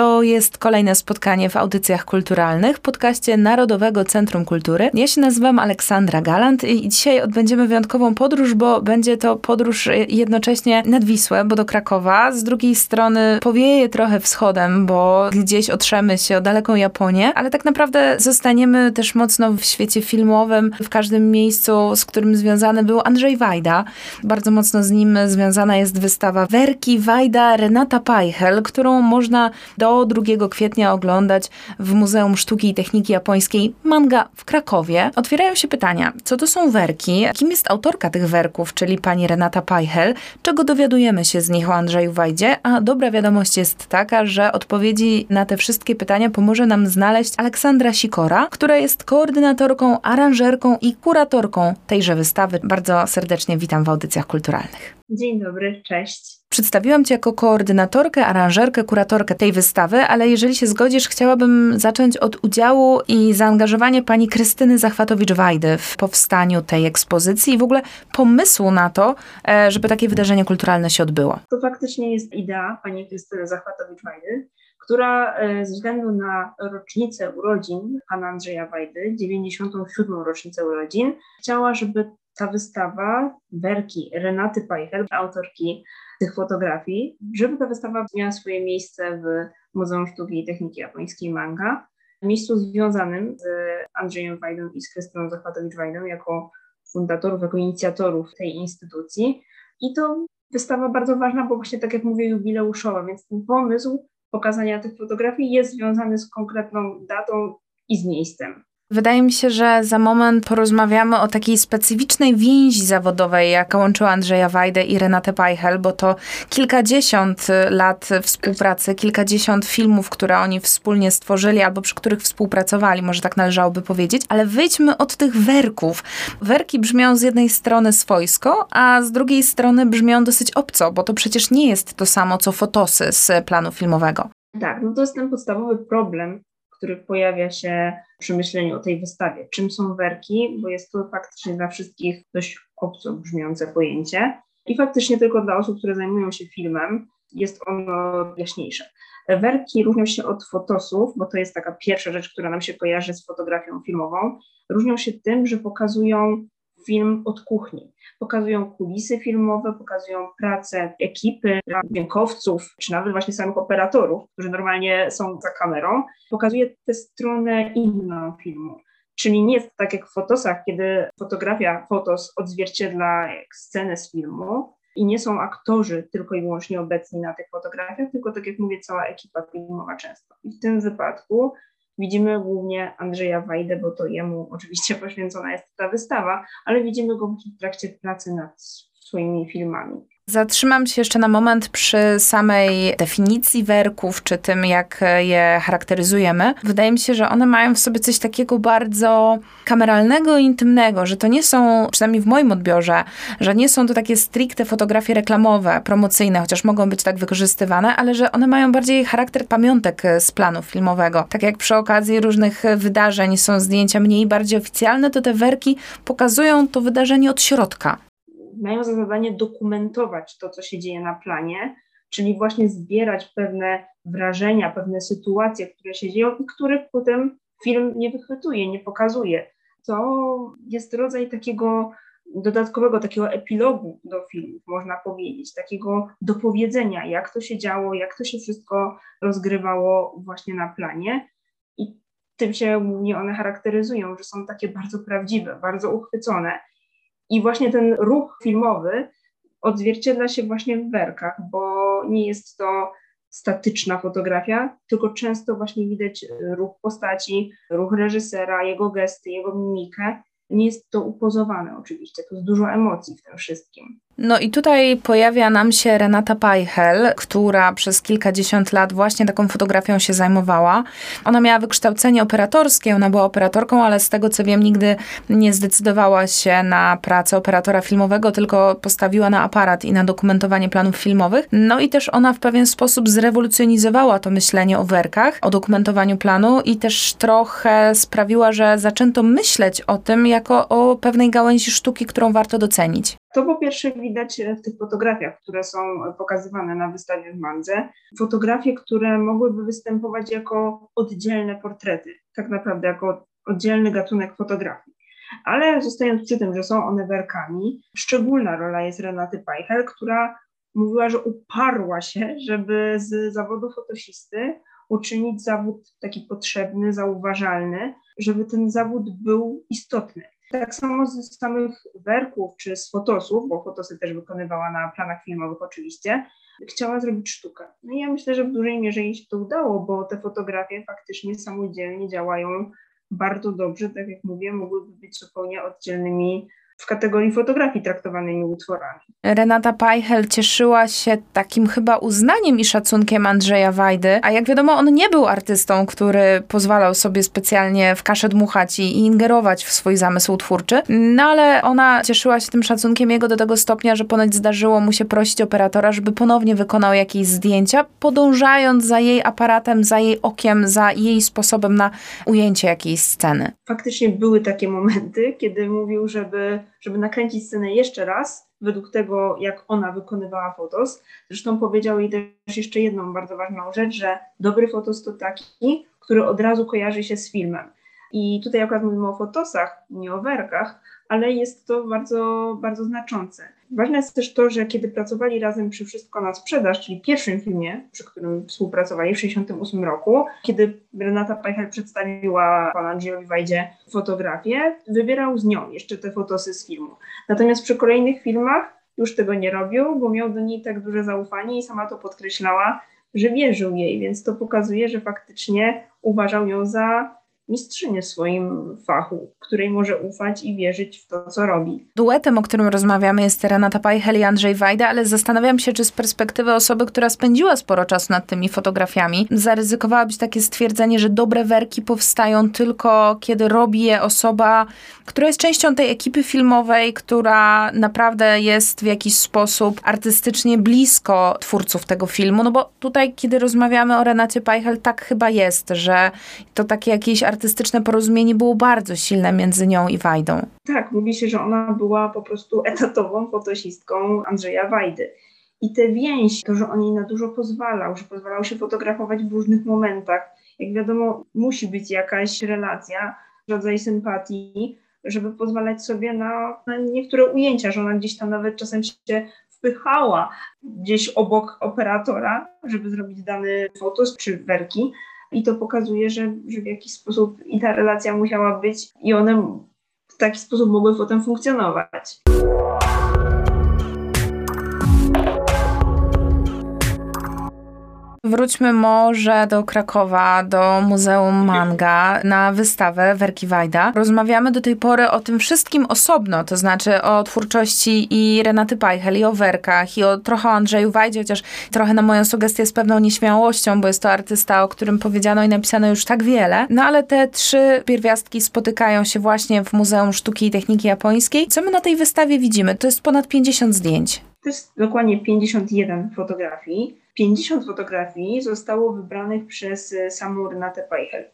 To jest kolejne spotkanie w audycjach kulturalnych, podcaście Narodowego Centrum Kultury. Ja się nazywam Aleksandra Galant i dzisiaj odbędziemy wyjątkową podróż, bo będzie to podróż jednocześnie nad Wisłę, bo do Krakowa. Z drugiej strony powieje trochę wschodem, bo gdzieś otrzemy się o daleką Japonię, ale tak naprawdę zostaniemy też mocno w świecie filmowym, w każdym miejscu, z którym związany był Andrzej Wajda. Bardzo mocno z nim związana jest wystawa Werki Wajda Renata Pajchel, którą można do 2 kwietnia oglądać w Muzeum Sztuki i Techniki Japońskiej Manga w Krakowie. Otwierają się pytania, co to są werki, kim jest autorka tych werków, czyli pani Renata Pajchel, czego dowiadujemy się z nich o Andrzeju Wajdzie, a dobra wiadomość jest taka, że odpowiedzi na te wszystkie pytania pomoże nam znaleźć Aleksandra Sikora, która jest koordynatorką, aranżerką i kuratorką tejże wystawy. Bardzo serdecznie witam w audycjach kulturalnych. Dzień dobry, cześć. Przedstawiłam Cię jako koordynatorkę, aranżerkę, kuratorkę tej wystawy, ale jeżeli się zgodzisz, chciałabym zacząć od udziału i zaangażowania pani Krystyny Zachwatowicz-Wajdy w powstaniu tej ekspozycji i w ogóle pomysłu na to, e, żeby takie wydarzenie kulturalne się odbyło. To faktycznie jest idea pani Krystyny Zachwatowicz-Wajdy, która e, ze względu na rocznicę urodzin pana Andrzeja Wajdy, 97. rocznicę urodzin, chciała, żeby ta wystawa werki Renaty Pajchel, autorki tych fotografii, żeby ta wystawa miała swoje miejsce w Muzeum Sztuki i Techniki Japońskiej Manga, miejscu związanym z Andrzejem Wajdą i z Krystyną Zachwatowicz-Wajdą jako fundatorów, jako inicjatorów tej instytucji. I to wystawa bardzo ważna, bo właśnie tak jak mówię, jubileuszowa, więc ten pomysł pokazania tych fotografii jest związany z konkretną datą i z miejscem. Wydaje mi się, że za moment porozmawiamy o takiej specyficznej więzi zawodowej, jaka łączyła Andrzeja Wajdę i Renatę Pajchel, bo to kilkadziesiąt lat współpracy, kilkadziesiąt filmów, które oni wspólnie stworzyli albo przy których współpracowali, może tak należałoby powiedzieć. Ale wyjdźmy od tych werków. Werki brzmią z jednej strony swojsko, a z drugiej strony brzmią dosyć obco, bo to przecież nie jest to samo co fotosy z planu filmowego. Tak, no to jest ten podstawowy problem, który pojawia się przy myśleniu o tej wystawie. Czym są werki? Bo jest to faktycznie dla wszystkich dość obco brzmiące pojęcie i faktycznie tylko dla osób, które zajmują się filmem jest ono jaśniejsze. Werki różnią się od fotosów, bo to jest taka pierwsza rzecz, która nam się kojarzy z fotografią filmową. Różnią się tym, że pokazują film od kuchni. Pokazują kulisy filmowe, pokazują pracę ekipy, dźwiękowców, czy nawet właśnie samych operatorów, którzy normalnie są za kamerą. Pokazuje tę stronę inną filmu. Czyli nie jest tak jak w fotosach, kiedy fotografia fotos odzwierciedla scenę z filmu i nie są aktorzy tylko i wyłącznie obecni na tych fotografiach, tylko tak jak mówię, cała ekipa filmowa często. I w tym wypadku Widzimy głównie Andrzeja Wajdę, bo to jemu oczywiście poświęcona jest ta wystawa, ale widzimy go w trakcie pracy nad swoimi filmami. Zatrzymam się jeszcze na moment przy samej definicji werków, czy tym, jak je charakteryzujemy. Wydaje mi się, że one mają w sobie coś takiego bardzo kameralnego i intymnego, że to nie są, przynajmniej w moim odbiorze, że nie są to takie stricte fotografie reklamowe, promocyjne, chociaż mogą być tak wykorzystywane, ale że one mają bardziej charakter pamiątek z planu filmowego. Tak jak przy okazji różnych wydarzeń są zdjęcia mniej bardziej oficjalne, to te werki pokazują to wydarzenie od środka mają za zadanie dokumentować to, co się dzieje na planie, czyli właśnie zbierać pewne wrażenia, pewne sytuacje, które się dzieją i których potem film nie wychwytuje, nie pokazuje. To jest rodzaj takiego dodatkowego, takiego epilogu do filmów, można powiedzieć, takiego dopowiedzenia, jak to się działo, jak to się wszystko rozgrywało właśnie na planie. I tym się głównie one charakteryzują, że są takie bardzo prawdziwe, bardzo uchwycone. I właśnie ten ruch filmowy odzwierciedla się właśnie w werkach, bo nie jest to statyczna fotografia, tylko często właśnie widać ruch postaci, ruch reżysera, jego gesty, jego mimikę. Nie jest to upozowane oczywiście, to jest dużo emocji w tym wszystkim. No i tutaj pojawia nam się Renata Pajchel, która przez kilkadziesiąt lat właśnie taką fotografią się zajmowała. Ona miała wykształcenie operatorskie, ona była operatorką, ale z tego co wiem, nigdy nie zdecydowała się na pracę operatora filmowego, tylko postawiła na aparat i na dokumentowanie planów filmowych. No i też ona w pewien sposób zrewolucjonizowała to myślenie o werkach, o dokumentowaniu planu i też trochę sprawiła, że zaczęto myśleć o tym jako o pewnej gałęzi sztuki, którą warto docenić. To po pierwsze widać w tych fotografiach, które są pokazywane na wystawie w Mandze. Fotografie, które mogłyby występować jako oddzielne portrety, tak naprawdę jako oddzielny gatunek fotografii. Ale zostając przy tym, że są one werkami, szczególna rola jest Renaty Pajchel, która mówiła, że uparła się, żeby z zawodu fotosisty uczynić zawód taki potrzebny, zauważalny, żeby ten zawód był istotny. Tak samo z samych werków czy z fotosów, bo fotosy też wykonywała na planach filmowych oczywiście, chciała zrobić sztukę. No i ja myślę, że w dużej mierze jej się to udało, bo te fotografie faktycznie samodzielnie działają bardzo dobrze, tak jak mówię, mogłyby być zupełnie oddzielnymi w kategorii fotografii traktowanymi utworami. Renata Pajchel cieszyła się takim chyba uznaniem i szacunkiem Andrzeja Wajdy, a jak wiadomo, on nie był artystą, który pozwalał sobie specjalnie w kaszę dmuchać i ingerować w swój zamysł twórczy, no ale ona cieszyła się tym szacunkiem jego do tego stopnia, że ponoć zdarzyło mu się prosić operatora, żeby ponownie wykonał jakieś zdjęcia, podążając za jej aparatem, za jej okiem, za jej sposobem na ujęcie jakiejś sceny. Faktycznie były takie momenty, kiedy mówił, żeby żeby nakręcić scenę jeszcze raz, według tego, jak ona wykonywała fotos. Zresztą powiedział jej też jeszcze jedną bardzo ważną rzecz, że dobry fotos to taki, który od razu kojarzy się z filmem. I tutaj akurat mówimy o fotosach, nie o werkach, ale jest to bardzo, bardzo znaczące. Ważne jest też to, że kiedy pracowali razem przy Wszystko na sprzedaż, czyli pierwszym filmie, przy którym współpracowali w 1968 roku, kiedy Renata Pajchel przedstawiła pana Andrzejowi Wajdzie fotografię, wybierał z nią jeszcze te fotosy z filmu. Natomiast przy kolejnych filmach już tego nie robił, bo miał do niej tak duże zaufanie i sama to podkreślała, że wierzył jej, więc to pokazuje, że faktycznie uważał ją za mistrzynię swoim fachu, której może ufać i wierzyć w to, co robi. Duetem, o którym rozmawiamy, jest Renata Pajchel i Andrzej Wajda, ale zastanawiam się, czy z perspektywy osoby, która spędziła sporo czasu nad tymi fotografiami, zaryzykowałabyś takie stwierdzenie, że dobre werki powstają tylko, kiedy robi je osoba, która jest częścią tej ekipy filmowej, która naprawdę jest w jakiś sposób artystycznie blisko twórców tego filmu, no bo tutaj, kiedy rozmawiamy o Renacie Pajchel, tak chyba jest, że to takie jakieś artystyczne artystyczne porozumienie było bardzo silne między nią i Wajdą. Tak, mówi się, że ona była po prostu etatową fotosistką Andrzeja Wajdy. I tę więź, to, że on jej na dużo pozwalał, że pozwalał się fotografować w różnych momentach. Jak wiadomo, musi być jakaś relacja, rodzaj sympatii, żeby pozwalać sobie na, na niektóre ujęcia, że ona gdzieś tam nawet czasem się wpychała gdzieś obok operatora, żeby zrobić dany fotos czy werki, i to pokazuje, że, że w jakiś sposób i ta relacja musiała być i one w taki sposób mogły potem funkcjonować. Wróćmy może do Krakowa, do Muzeum Manga, na wystawę Werki Wajda. Rozmawiamy do tej pory o tym wszystkim osobno, to znaczy o twórczości i Renaty Pajchel, i o werkach, i o trochę o Andrzeju Wajdzie, chociaż trochę na moją sugestię z pewną nieśmiałością, bo jest to artysta, o którym powiedziano i napisano już tak wiele. No ale te trzy pierwiastki spotykają się właśnie w Muzeum Sztuki i Techniki Japońskiej. Co my na tej wystawie widzimy? To jest ponad 50 zdjęć. To jest dokładnie 51 fotografii. 50 fotografii zostało wybranych przez e, samą Renatę Pajchel.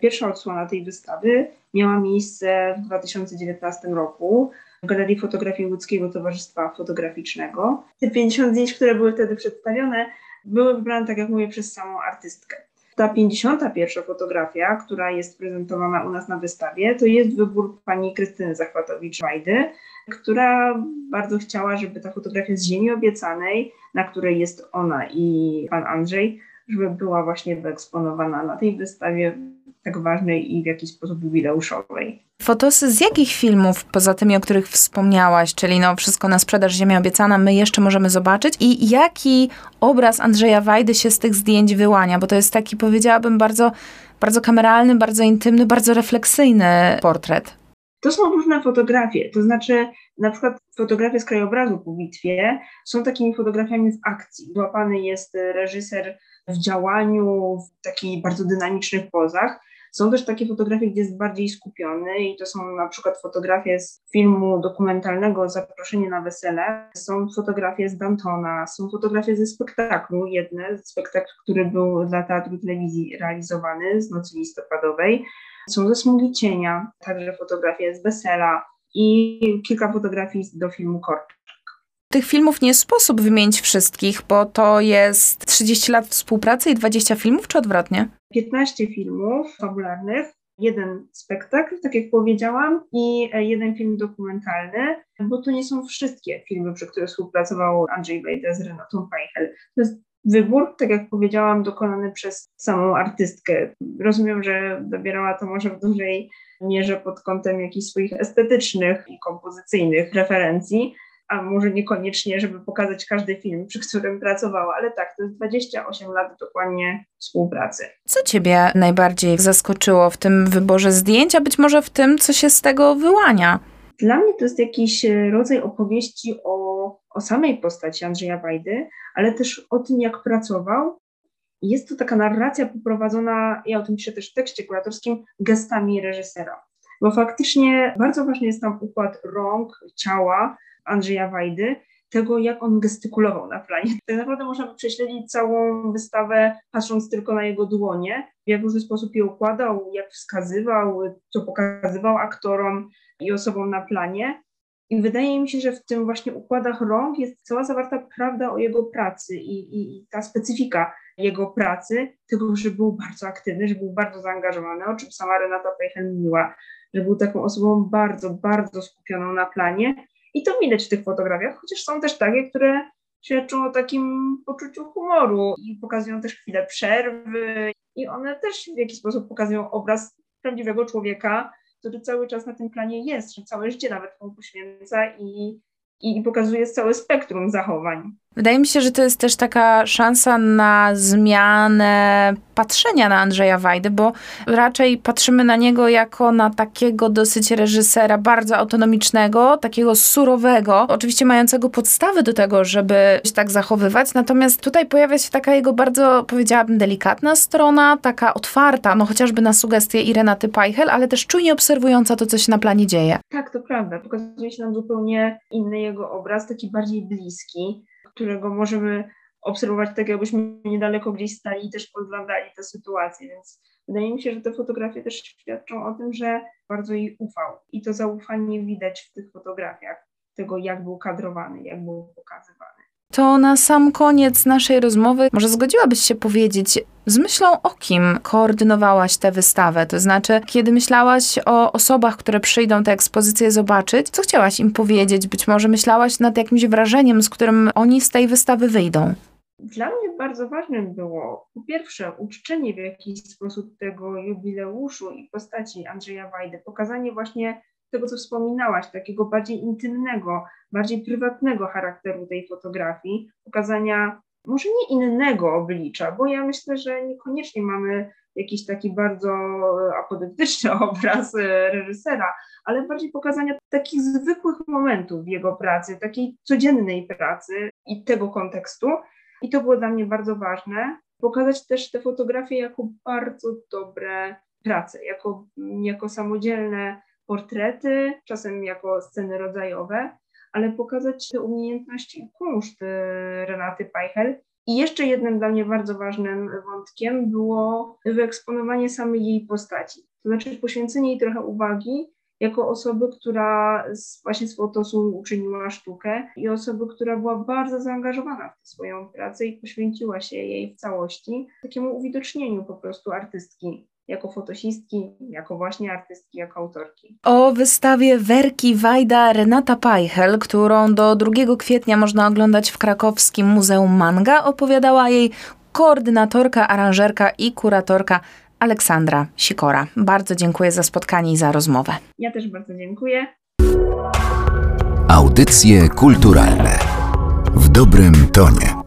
Pierwsza odsłona tej wystawy miała miejsce w 2019 roku w Galerii Fotografii Łódzkiego Towarzystwa Fotograficznego. Te 50 zdjęć, które były wtedy przedstawione, były wybrane, tak jak mówię, przez samą artystkę. Ta 51 fotografia, która jest prezentowana u nas na wystawie, to jest wybór pani Krystyny Zachwatowicz-Wajdy, która bardzo chciała, żeby ta fotografia z Ziemi Obiecanej, na której jest ona i pan Andrzej, żeby była właśnie wyeksponowana na tej wystawie tak ważnej i w jakiś sposób jubileuszowej. Fotosy z jakich filmów, poza tymi, o których wspomniałaś, czyli no wszystko na sprzedaż Ziemia Obiecana, my jeszcze możemy zobaczyć? I jaki obraz Andrzeja Wajdy się z tych zdjęć wyłania? Bo to jest taki, powiedziałabym, bardzo, bardzo kameralny, bardzo intymny, bardzo refleksyjny portret. To są różne fotografie, to znaczy na przykład fotografie z krajobrazu po bitwie są takimi fotografiami w akcji. Złapany jest reżyser w działaniu, w takich bardzo dynamicznych pozach. Są też takie fotografie, gdzie jest bardziej skupiony i to są na przykład fotografie z filmu dokumentalnego Zaproszenie na wesele, są fotografie z Dantona, są fotografie ze spektaklu, jedne, spektakl, który był dla Teatru Telewizji realizowany z Nocy Listopadowej, są ze Smugi Cienia, także fotografie z Wesela i kilka fotografii do filmu Korcz. Tych filmów nie sposób wymienić wszystkich, bo to jest 30 lat współpracy i 20 filmów, czy odwrotnie? 15 filmów fabularnych, jeden spektakl, tak jak powiedziałam, i jeden film dokumentalny, bo to nie są wszystkie filmy, przy których współpracował Andrzej Wejda z Renatą Pajchel. To jest wybór, tak jak powiedziałam, dokonany przez samą artystkę. Rozumiem, że dobierała to może w dużej mierze pod kątem jakichś swoich estetycznych i kompozycyjnych preferencji, a może niekoniecznie, żeby pokazać każdy film, przy którym pracowała, ale tak, to jest 28 lat dokładnie współpracy. Co Ciebie najbardziej zaskoczyło w tym wyborze zdjęć, a być może w tym, co się z tego wyłania? Dla mnie to jest jakiś e, rodzaj opowieści o, o samej postaci Andrzeja Wajdy, ale też o tym, jak pracował. Jest to taka narracja poprowadzona, ja o tym piszę też w tekście kuratorskim, gestami reżysera. Bo faktycznie bardzo ważny jest tam układ rąk, ciała, Andrzeja Wajdy, tego, jak on gestykulował na planie. Tak naprawdę można by prześledzić całą wystawę, patrząc tylko na jego dłonie, w jak różny sposób je układał, jak wskazywał, co pokazywał aktorom i osobom na planie. I wydaje mi się, że w tym właśnie układach rąk jest cała zawarta prawda o jego pracy i, i, i ta specyfika jego pracy, tego, że był bardzo aktywny, że był bardzo zaangażowany, o czym sama Renata Pejchel mówiła, że był taką osobą bardzo, bardzo skupioną na planie i to widać w tych fotografiach, chociaż są też takie, które świadczą o takim poczuciu humoru i pokazują też chwilę przerwy i one też w jakiś sposób pokazują obraz prawdziwego człowieka, który cały czas na tym planie jest, że całe życie nawet mu poświęca i, i pokazuje całe spektrum zachowań. Wydaje mi się, że to jest też taka szansa na zmianę patrzenia na Andrzeja Wajdy, bo raczej patrzymy na niego jako na takiego dosyć reżysera bardzo autonomicznego, takiego surowego, oczywiście mającego podstawy do tego, żeby się tak zachowywać. Natomiast tutaj pojawia się taka jego bardzo, powiedziałabym, delikatna strona, taka otwarta, no chociażby na sugestie Irenaty Pajchel, ale też czujnie obserwująca to, co się na planie dzieje. Tak, to prawda. Pokazuje się nam zupełnie inny jego obraz, taki bardziej bliski którego możemy obserwować tak, jakbyśmy niedaleko gdzieś stali i też podglądali tę sytuację, więc wydaje mi się, że te fotografie też świadczą o tym, że bardzo jej ufał i to zaufanie widać w tych fotografiach, tego jak był kadrowany, jak był pokazywany. To na sam koniec naszej rozmowy, może zgodziłabyś się powiedzieć, z myślą o kim koordynowałaś tę wystawę? To znaczy, kiedy myślałaś o osobach, które przyjdą tę ekspozycję zobaczyć, co chciałaś im powiedzieć? Być może myślałaś nad jakimś wrażeniem, z którym oni z tej wystawy wyjdą? Dla mnie bardzo ważnym było, po pierwsze, uczczenie w jakiś sposób tego jubileuszu i postaci Andrzeja Wajdy, pokazanie właśnie tego, co wspominałaś, takiego bardziej intymnego, bardziej prywatnego charakteru tej fotografii, pokazania może nie innego oblicza, bo ja myślę, że niekoniecznie mamy jakiś taki bardzo apodyktyczny obraz e, reżysera, ale bardziej pokazania takich zwykłych momentów w jego pracy, takiej codziennej pracy i tego kontekstu. I to było dla mnie bardzo ważne. Pokazać też te fotografie jako bardzo dobre prace, jako, jako samodzielne portrety, czasem jako sceny rodzajowe, ale pokazać te umiejętności i kunszt Renaty Pajchel. I jeszcze jednym dla mnie bardzo ważnym wątkiem było wyeksponowanie samej jej postaci, to znaczy poświęcenie jej trochę uwagi jako osoby, która z, właśnie z fotosu uczyniła sztukę i osoby, która była bardzo zaangażowana w swoją pracę i poświęciła się jej w całości, takiemu uwidocznieniu po prostu artystki jako fotosistki, jako właśnie artystki, jako autorki. O wystawie Werki Wajda Renata Pajchel, którą do 2 kwietnia można oglądać w krakowskim Muzeum Manga, opowiadała jej koordynatorka, aranżerka i kuratorka Aleksandra Sikora. Bardzo dziękuję za spotkanie i za rozmowę. Ja też bardzo dziękuję. Audycje kulturalne w dobrym tonie.